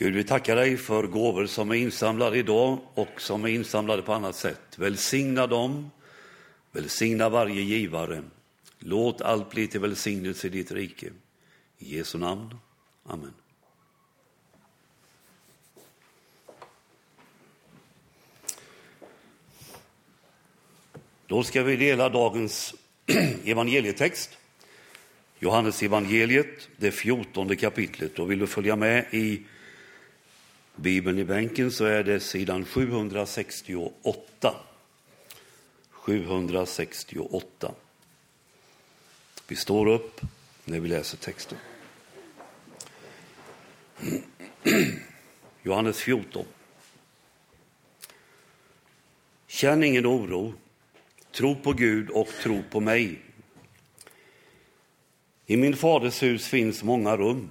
Gud, vi tackar dig för gåvor som är insamlade idag och som är insamlade på annat sätt. Välsigna dem, välsigna varje givare. Låt allt bli till välsignelse i ditt rike. I Jesu namn. Amen. Då ska vi dela dagens evangelietext. Johannes evangeliet, det fjortonde kapitlet. Och vill du följa med i Bibeln i bänken så är det sidan 768. 768. Vi står upp när vi läser texten. Johannes 14. Känn ingen oro. Tro på Gud och tro på mig. I min faders hus finns många rum.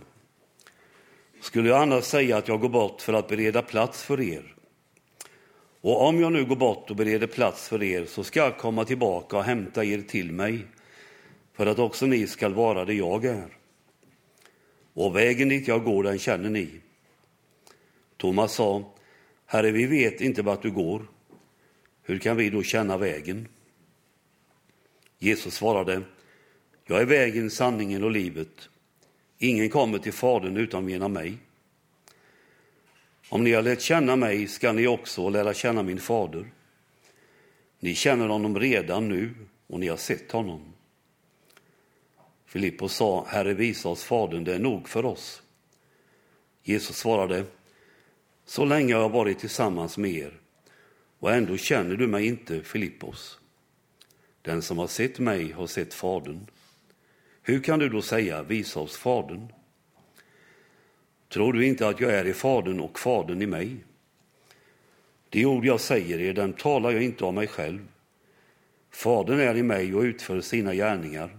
Skulle jag annars säga att jag går bort för att bereda plats för er? Och om jag nu går bort och bereder plats för er så ska jag komma tillbaka och hämta er till mig för att också ni skall vara det jag är. Och vägen dit jag går, den känner ni. Thomas sa, Herre, vi vet inte vart du går. Hur kan vi då känna vägen? Jesus svarade, jag är vägen, sanningen och livet. Ingen kommer till Fadern utan genom mig. Om ni har lärt känna mig ska ni också lära känna min fader. Ni känner honom redan nu och ni har sett honom. Filippos sa, Herre visa oss Fadern, det är nog för oss. Jesus svarade, så länge har jag varit tillsammans med er och ändå känner du mig inte, Filippos. Den som har sett mig har sett Fadern. Hur kan du då säga, visa oss Fadern? Tror du inte att jag är i Fadern och Fadern i mig? De ord jag säger er, dem talar jag inte av mig själv. Fadern är i mig och utför sina gärningar.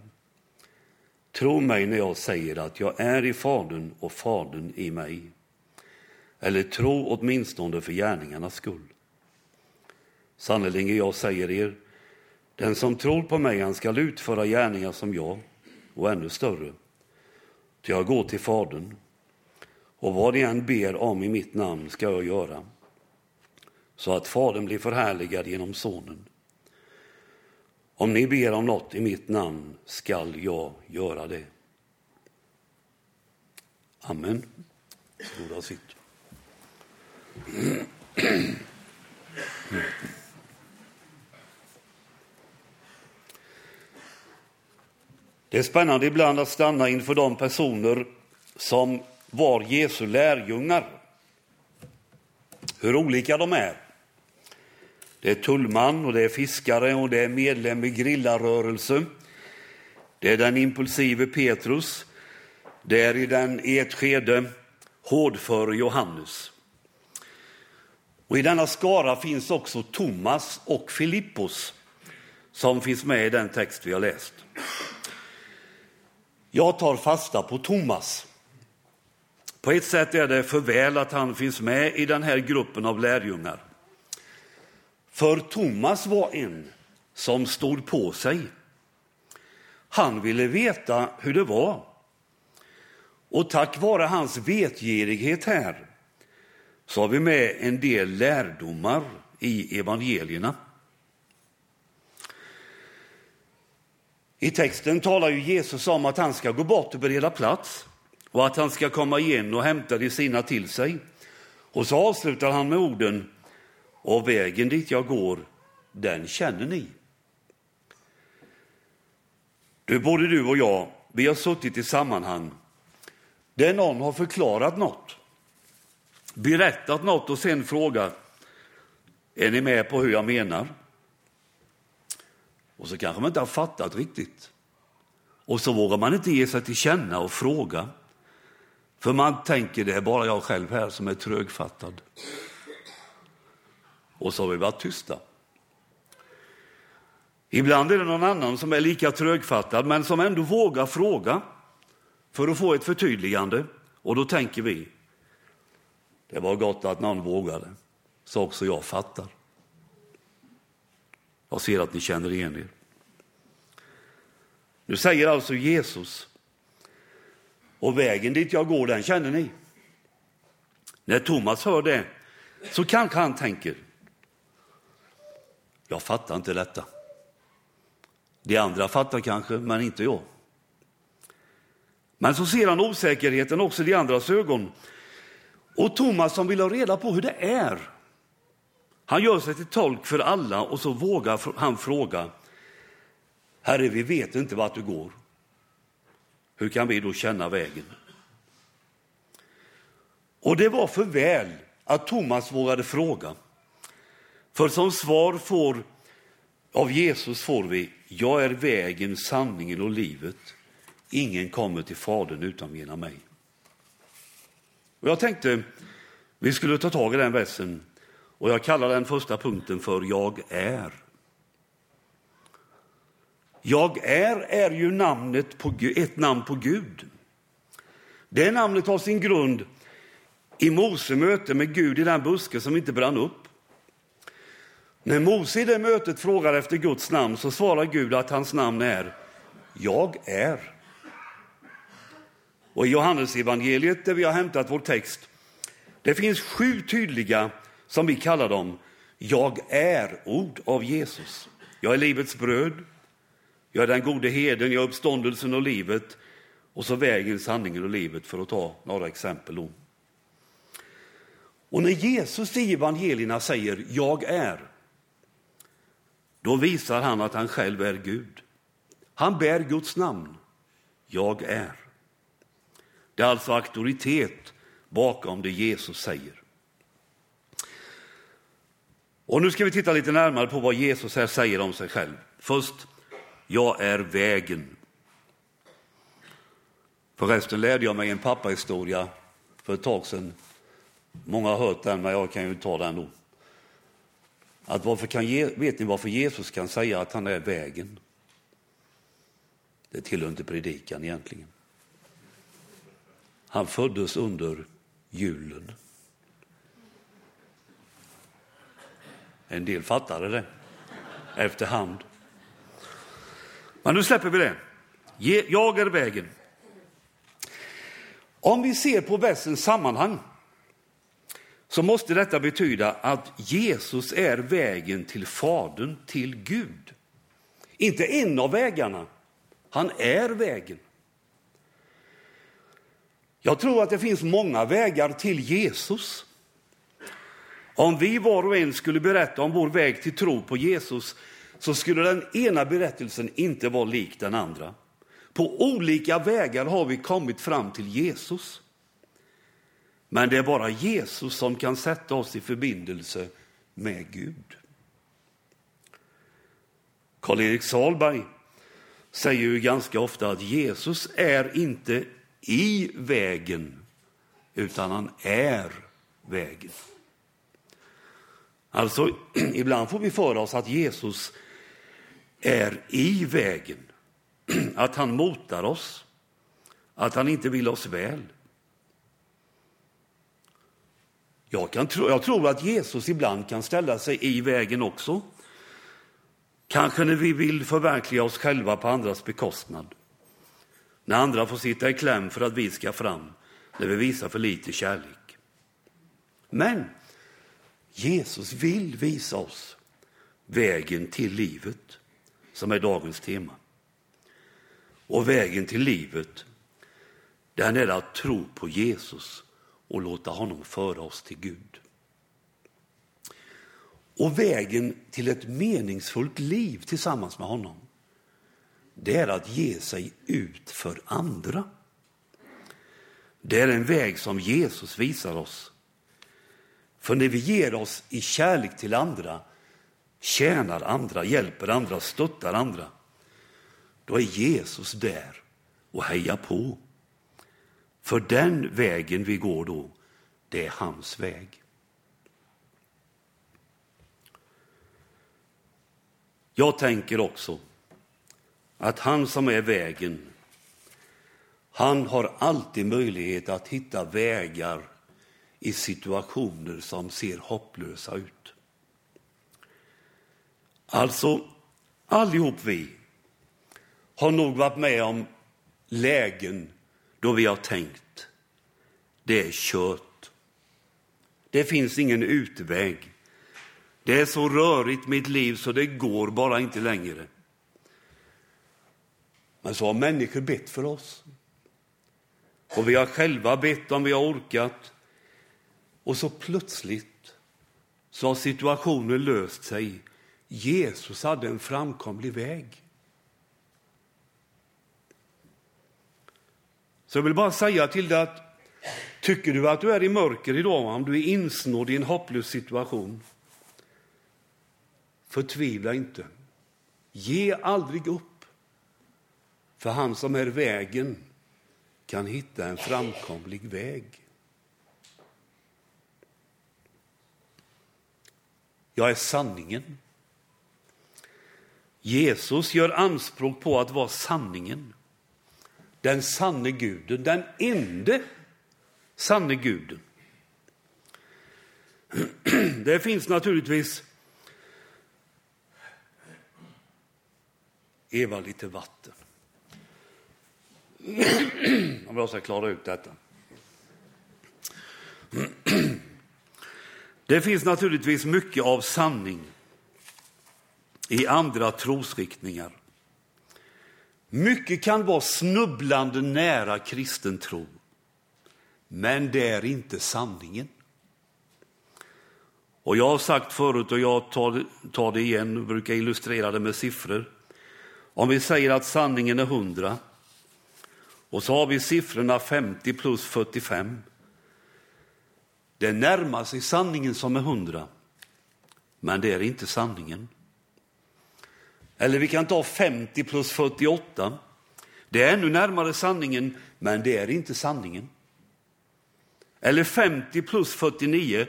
Tro mig när jag säger att jag är i Fadern och Fadern i mig. Eller tro åtminstone för gärningarnas skull. Sannerligen, jag säger er, den som tror på mig, han skall utföra gärningar som jag och ännu större. Ty jag går till Fadern, och vad ni än ber om i mitt namn ska jag göra, så att Fadern blir förhärligad genom Sonen. Om ni ber om något i mitt namn skall jag göra det. Amen. Goda sitt. Det är spännande ibland att stanna inför de personer som var Jesu lärjungar. Hur olika de är. Det är tullman och det är fiskare och det är medlem i grillarrörelse. Det är den impulsive Petrus. Det är i, den, i ett skede hårdföre Johannes. Och I denna skara finns också Thomas och Filippos som finns med i den text vi har läst. Jag tar fasta på Thomas. På ett sätt är det för väl att han finns med i den här gruppen av lärjungar. För Thomas var en som stod på sig. Han ville veta hur det var. Och tack vare hans vetgirighet här så har vi med en del lärdomar i evangelierna. I texten talar ju Jesus om att han ska gå bort och bereda plats och att han ska komma igen och hämta de sina till sig. Och så avslutar han med orden och vägen dit jag går, den känner ni. Du, både du och jag, vi har suttit i sammanhang där någon har förklarat något, berättat något och sen frågat, är ni med på hur jag menar? Och så kanske man inte har fattat riktigt. Och så vågar man inte ge sig till känna och fråga. För man tänker det är bara jag själv här som är trögfattad. Och så har vi varit tysta. Ibland är det någon annan som är lika trögfattad men som ändå vågar fråga för att få ett förtydligande. Och då tänker vi, det var gott att någon vågade, så också jag fattar. Jag ser att ni känner igen er. Nu säger alltså Jesus, och vägen dit jag går, den känner ni. När Thomas hör det så kanske han tänker, jag fattar inte detta. De andra fattar kanske, men inte jag. Men så ser han osäkerheten också i de andras ögon. Och Thomas som vill ha reda på hur det är, han gör sig till tolk för alla och så vågar han fråga, Herre, vi vet inte vart du går. Hur kan vi då känna vägen? Och det var för väl att Thomas vågade fråga. För som svar får, av Jesus får vi, jag är vägen, sanningen och livet. Ingen kommer till Fadern utan genom mig. Och jag tänkte vi skulle ta tag i den versen och jag kallar den första punkten för Jag är. Jag är är ju namnet på, ett namn på Gud. Det namnet har sin grund i Mose möte med Gud i den buske som inte brann upp. När Mose i det mötet frågar efter Guds namn så svarar Gud att hans namn är Jag är. Och i Johannesevangeliet där vi har hämtat vår text, det finns sju tydliga, som vi kallar dem, Jag är-ord av Jesus. Jag är livets bröd, jag är den gode heden, jag är uppståndelsen och livet och så vägen, sanningen och livet för att ta några exempel. Och när Jesus i evangelierna säger jag är, då visar han att han själv är Gud. Han bär Guds namn. Jag är. Det är alltså auktoritet bakom det Jesus säger. Och nu ska vi titta lite närmare på vad Jesus här säger om sig själv. Först, jag är vägen. Förresten lärde jag mig en pappahistoria för ett tag sedan Många har hört den, men jag kan ju ta den då. Att varför kan, vet ni varför Jesus kan säga att han är vägen? Det tillhör inte predikan egentligen. Han föddes under julen. En del fattade det efterhand. Men nu släpper vi det. Jag är vägen. Om vi ser på versens sammanhang så måste detta betyda att Jesus är vägen till Fadern, till Gud. Inte en av vägarna, han är vägen. Jag tror att det finns många vägar till Jesus. Om vi var och en skulle berätta om vår väg till tro på Jesus så skulle den ena berättelsen inte vara lik den andra. På olika vägar har vi kommit fram till Jesus. Men det är bara Jesus som kan sätta oss i förbindelse med Gud. Karl-Erik Salberg säger ju ganska ofta att Jesus är inte i vägen, utan han är vägen. Alltså, ibland får vi för oss att Jesus är i vägen, att han motar oss, att han inte vill oss väl. Jag, kan tro, jag tror att Jesus ibland kan ställa sig i vägen också. Kanske när vi vill förverkliga oss själva på andras bekostnad. När andra får sitta i kläm för att vi ska fram, när vi visar för lite kärlek. Men Jesus vill visa oss vägen till livet, som är dagens tema. Och vägen till livet, den är att tro på Jesus och låta honom föra oss till Gud. Och vägen till ett meningsfullt liv tillsammans med honom, det är att ge sig ut för andra. Det är en väg som Jesus visar oss. För när vi ger oss i kärlek till andra, tjänar andra, hjälper andra, stöttar andra, då är Jesus där och hejar på. För den vägen vi går då, det är hans väg. Jag tänker också att han som är vägen, han har alltid möjlighet att hitta vägar i situationer som ser hopplösa ut. Alltså, allihop vi har nog varit med om lägen då vi har tänkt, det är kört. Det finns ingen utväg. Det är så rörigt mitt liv så det går bara inte längre. Men så har människor bett för oss. Och vi har själva bett om vi har orkat. Och så plötsligt så har situationen löst sig. Jesus hade en framkomlig väg. Så jag vill bara säga till dig att tycker du att du är i mörker idag, om du är insnådd i en hopplös situation, förtvivla inte. Ge aldrig upp. För han som är vägen kan hitta en framkomlig väg. Jag är sanningen. Jesus gör anspråk på att vara sanningen. Den sanne guden, den ende sanne guden. Det finns naturligtvis Eva, lite vatten. Jag ska klara ut detta. Det finns naturligtvis mycket av sanning i andra trosriktningar. Mycket kan vara snubblande nära kristen tro, men det är inte sanningen. Och Jag har sagt förut, och jag tar, tar det igen, och brukar illustrera det med siffror. Om vi säger att sanningen är 100 och så har vi siffrorna 50 plus 45. Det närmar sig sanningen som är 100, men det är inte sanningen. Eller vi kan ta 50 plus 48. Det är ännu närmare sanningen, men det är inte sanningen. Eller 50 plus 49.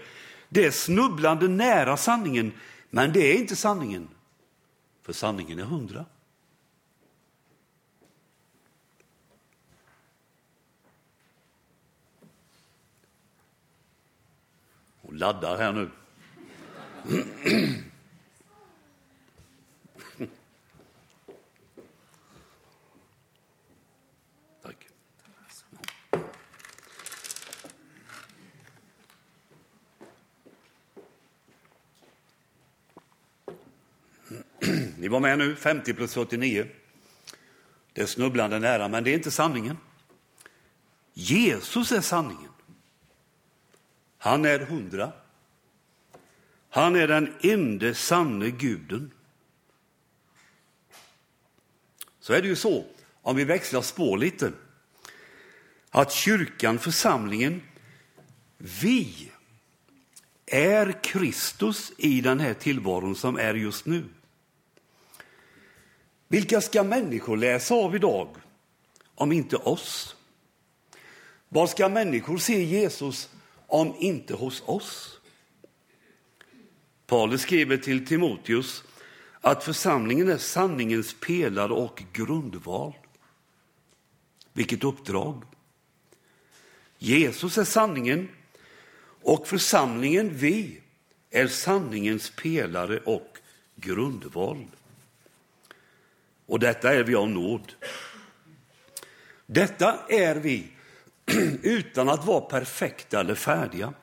Det är snubblande nära sanningen, men det är inte sanningen. För sanningen är 100. Och laddar här nu. Tack. Ni var med nu, 50 plus 49. Det är snubblande nära, men det är inte sanningen. Jesus är sanningen. Han är hundra. Han är den enda sanne guden. Så är det ju så, om vi växlar spår lite, att kyrkan, församlingen, vi är Kristus i den här tillvaron som är just nu. Vilka ska människor läsa av idag om inte oss? Var ska människor se Jesus om inte hos oss. Paulus skriver till Timoteus att församlingen är sanningens pelare och grundval. Vilket uppdrag! Jesus är sanningen och församlingen, vi, är sanningens pelare och grundval. Och detta är vi av nåd. Detta är vi utan att vara perfekta eller färdiga.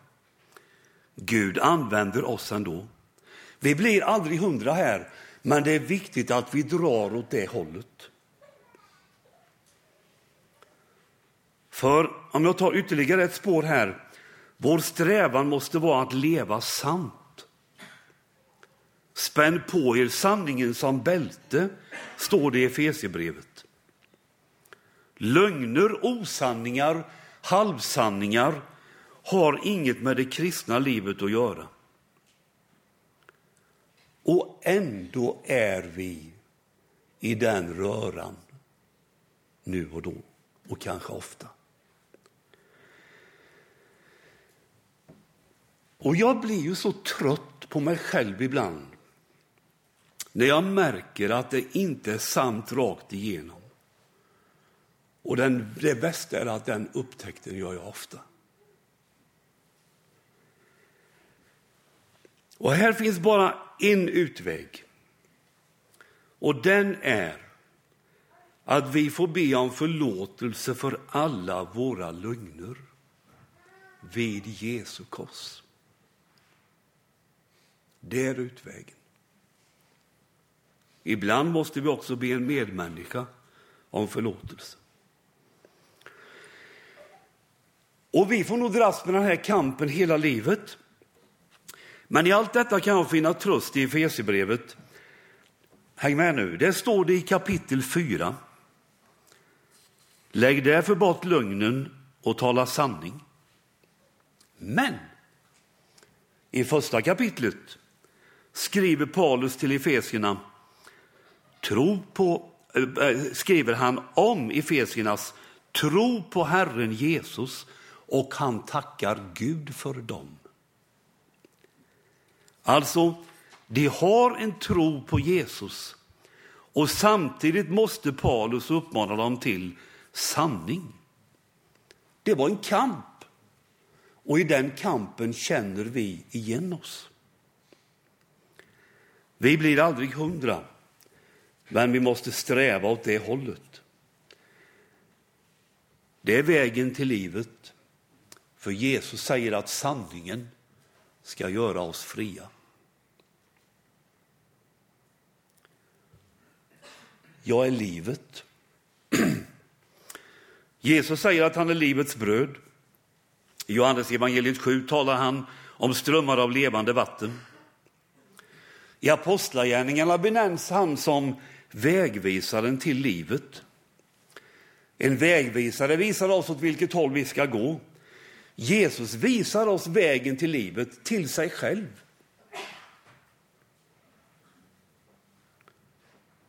Gud använder oss ändå. Vi blir aldrig hundra här, men det är viktigt att vi drar åt det hållet. För om jag tar ytterligare ett spår här, vår strävan måste vara att leva sant. Spänn på er sanningen som bälte, står det i Efesierbrevet. Lögner, osanningar, halvsanningar har inget med det kristna livet att göra. Och ändå är vi i den röran nu och då, och kanske ofta. Och jag blir ju så trött på mig själv ibland när jag märker att det inte är sant rakt igenom. Och den, det bästa är att den upptäckten gör jag ofta. Och här finns bara en utväg. Och den är att vi får be om förlåtelse för alla våra lögner vid Jesu kors. Det är utvägen. Ibland måste vi också be en medmänniska om förlåtelse. Och vi får nog dras med den här kampen hela livet. Men i allt detta kan jag finna tröst i Efesierbrevet. Häng med nu, det står det i kapitel 4. Lägg därför bort lögnen och tala sanning. Men i första kapitlet skriver Paulus till Efesierna, tro på, äh, skriver han om Efesiernas tro på Herren Jesus och han tackar Gud för dem. Alltså, de har en tro på Jesus och samtidigt måste Paulus uppmana dem till sanning. Det var en kamp och i den kampen känner vi igen oss. Vi blir aldrig hundra, men vi måste sträva åt det hållet. Det är vägen till livet, för Jesus säger att sanningen ska göra oss fria. Jag är livet. Jesus säger att han är livets bröd. I Johannes evangeliet 7 talar han om strömmar av levande vatten. I Apostlagärningarna benämns han som vägvisaren till livet. En vägvisare visar oss åt vilket håll vi ska gå. Jesus visar oss vägen till livet, till sig själv.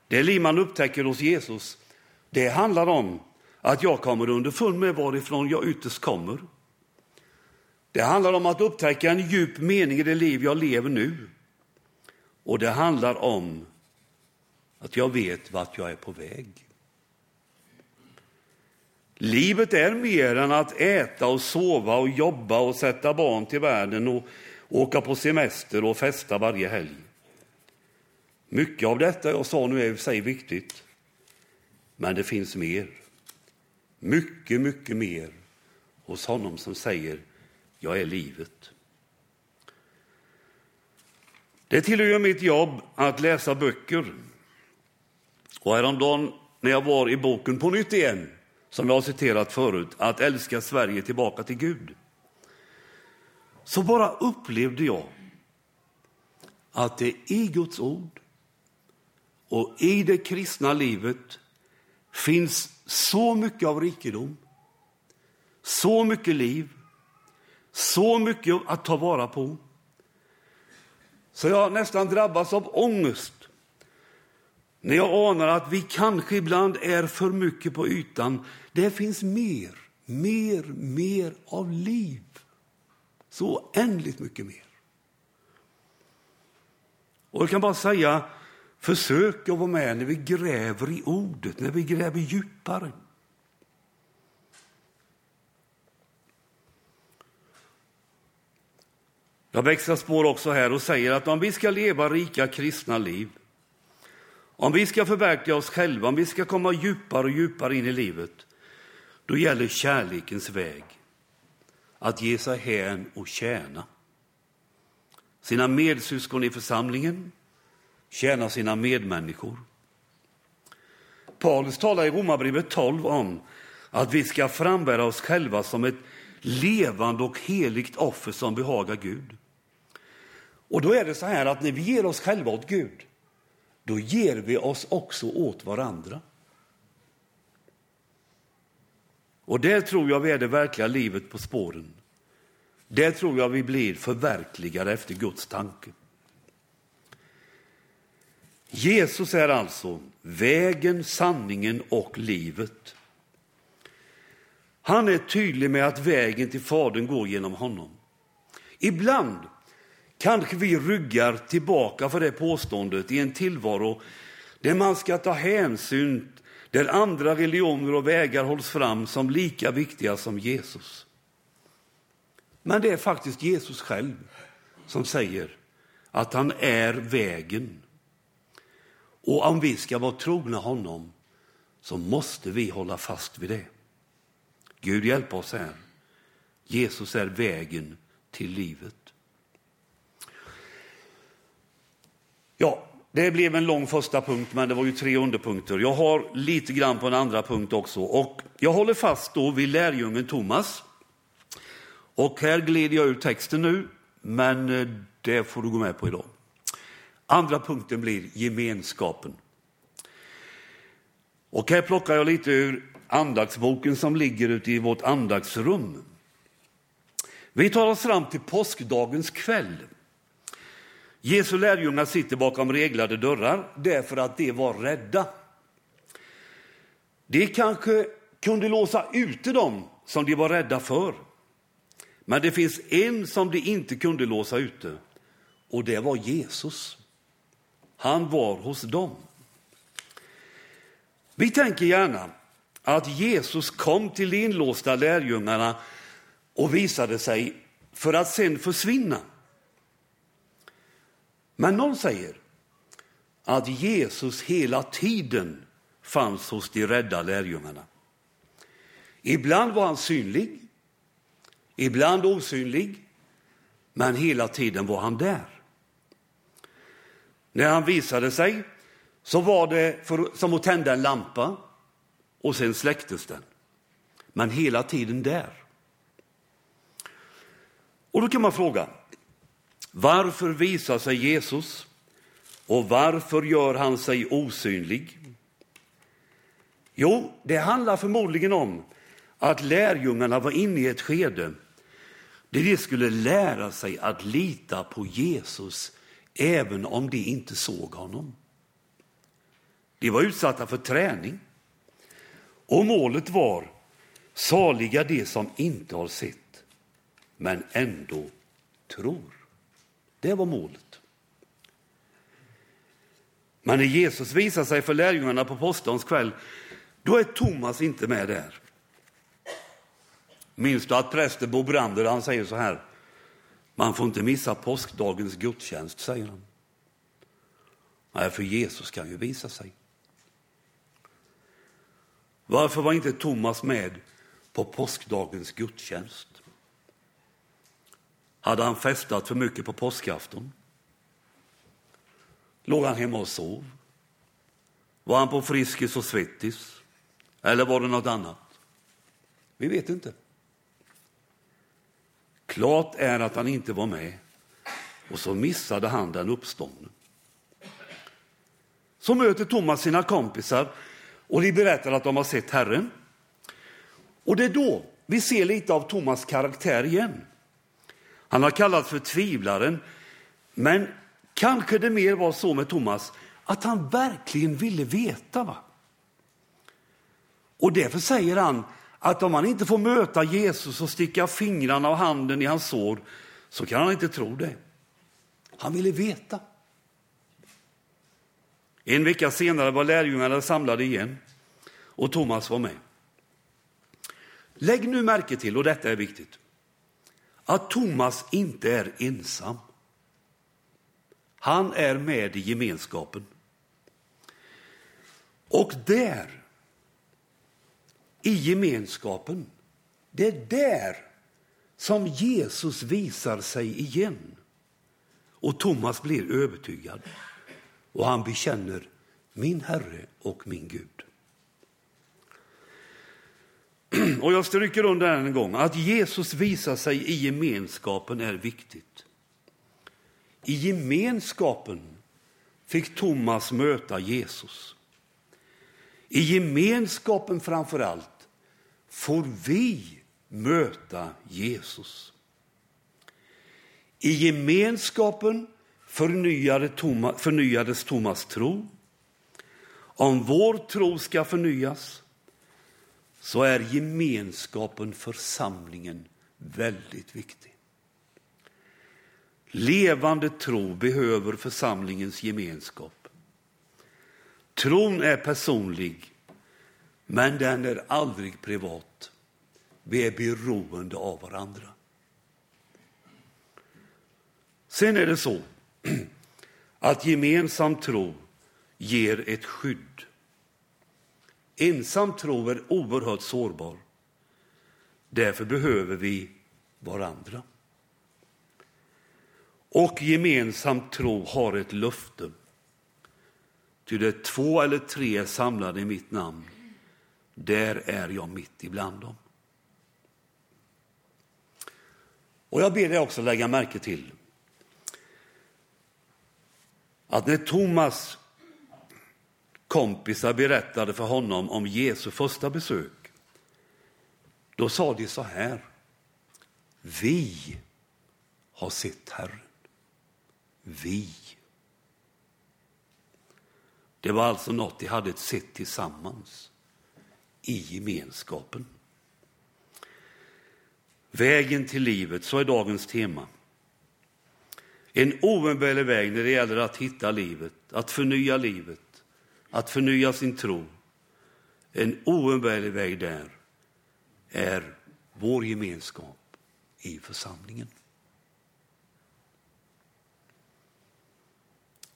Det liv man upptäcker hos Jesus, det handlar om att jag kommer underfund med varifrån jag ytterst kommer. Det handlar om att upptäcka en djup mening i det liv jag lever nu. Och det handlar om att jag vet vart jag är på väg. Livet är mer än att äta och sova och jobba och sätta barn till världen och åka på semester och festa varje helg. Mycket av detta jag sa nu är i sig viktigt, men det finns mer. Mycket, mycket mer hos honom som säger jag är livet. Det tillhör mitt jobb att läsa böcker. Och häromdagen när jag var i boken på nytt igen, som jag har citerat förut, Att älska Sverige tillbaka till Gud, så bara upplevde jag att det i Guds ord och i det kristna livet finns så mycket av rikedom, så mycket liv, så mycket att ta vara på. Så jag nästan drabbas av ångest när jag anar att vi kanske ibland är för mycket på ytan. Det finns mer, mer, mer av liv. Så oändligt mycket mer. Och jag kan bara säga, försök att vara med när vi gräver i ordet, när vi gräver djupare. Jag växlar spår också här och säger att om vi ska leva rika kristna liv, om vi ska förverkliga oss själva, om vi ska komma djupare och djupare in i livet, då gäller kärlekens väg att ge sig hän och tjäna. Sina medsyskon i församlingen, tjäna sina medmänniskor. Paulus talar i Romarbrevet 12 om att vi ska frambära oss själva som ett levande och heligt offer som behagar Gud. Och då är det så här att när vi ger oss själva åt Gud, då ger vi oss också åt varandra. Och där tror jag vi är det verkliga livet på spåren. Där tror jag vi blir förverkligade efter Guds tanke. Jesus är alltså vägen, sanningen och livet. Han är tydlig med att vägen till Fadern går genom honom. Ibland Kanske vi ryggar tillbaka för det påståendet i en tillvaro där man ska ta hänsyn, där andra religioner och vägar hålls fram som lika viktiga som Jesus. Men det är faktiskt Jesus själv som säger att han är vägen. Och om vi ska vara trogna honom så måste vi hålla fast vid det. Gud hjälp oss här. Jesus är vägen till livet. Ja, det blev en lång första punkt, men det var ju tre underpunkter. Jag har lite grann på en andra punkt också. Och jag håller fast då vid lärjungen Thomas. Och här glider jag ur texten nu, men eh, det får du gå med på idag. Andra punkten blir gemenskapen. Och här plockar jag lite ur andaktsboken som ligger ute i vårt andaktsrum. Vi tar oss fram till påskdagens kväll. Jesu lärjungar sitter bakom reglade dörrar därför att de var rädda. De kanske kunde låsa ute dem som de var rädda för. Men det finns en som de inte kunde låsa ute och det var Jesus. Han var hos dem. Vi tänker gärna att Jesus kom till de inlåsta lärjungarna och visade sig för att sen försvinna. Men någon säger att Jesus hela tiden fanns hos de rädda lärjungarna. Ibland var han synlig, ibland osynlig, men hela tiden var han där. När han visade sig så var det för, som att tända en lampa och sen släcktes den. Men hela tiden där. Och då kan man fråga, varför visar sig Jesus och varför gör han sig osynlig? Jo, det handlar förmodligen om att lärjungarna var inne i ett skede där de skulle lära sig att lita på Jesus även om de inte såg honom. De var utsatta för träning och målet var saliga de som inte har sett men ändå tror. Det var målet. Men när Jesus visar sig för lärjungarna på påskdagens kväll, då är Thomas inte med där. Minns du att prästen Bo Brander, han säger så här, man får inte missa påskdagens gudstjänst, säger han. Nej, för Jesus kan ju visa sig. Varför var inte Thomas med på påskdagens gudstjänst? Hade han festat för mycket på påskafton? Låg han hemma och sov? Var han på Friskis och Svettis? Eller var det något annat? Vi vet inte. Klart är att han inte var med och så missade han den uppståndne. Så möter Thomas sina kompisar och de berättar att de har sett Herren. Och det är då vi ser lite av Thomas karaktär igen. Han har kallats för tvivlaren, men kanske det mer var så med Thomas att han verkligen ville veta. Va? Och därför säger han att om han inte får möta Jesus och sticka fingrarna och handen i hans sår så kan han inte tro det. Han ville veta. En vecka senare var lärjungarna samlade igen och Thomas var med. Lägg nu märke till, och detta är viktigt, att Thomas inte är ensam. Han är med i gemenskapen. Och där, i gemenskapen, det är där som Jesus visar sig igen. Och Thomas blir övertygad och han bekänner min Herre och min Gud. Och jag stryker under än en gång att Jesus visar sig i gemenskapen är viktigt. I gemenskapen fick Thomas möta Jesus. I gemenskapen framför allt får vi möta Jesus. I gemenskapen förnyades Thomas tro. Om vår tro ska förnyas så är gemenskapen, församlingen, väldigt viktig. Levande tro behöver församlingens gemenskap. Tron är personlig, men den är aldrig privat. Vi är beroende av varandra. Sen är det så att gemensam tro ger ett skydd. Ensam tro är oerhört sårbar. Därför behöver vi varandra. Och gemensam tro har ett löfte. Ty det är två eller tre samlade i mitt namn, där är jag mitt ibland dem. Och jag ber dig också lägga märke till att när Thomas kompisar berättade för honom om Jesu första besök, då sa de så här. Vi har sett Herren. Vi. Det var alltså något de hade sett tillsammans i gemenskapen. Vägen till livet, så är dagens tema. En oumbärlig väg när det gäller att hitta livet, att förnya livet, att förnya sin tro. En oumbärlig väg där är vår gemenskap i församlingen.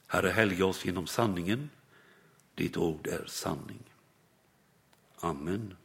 Herre, helga oss genom sanningen. Ditt ord är sanning. Amen.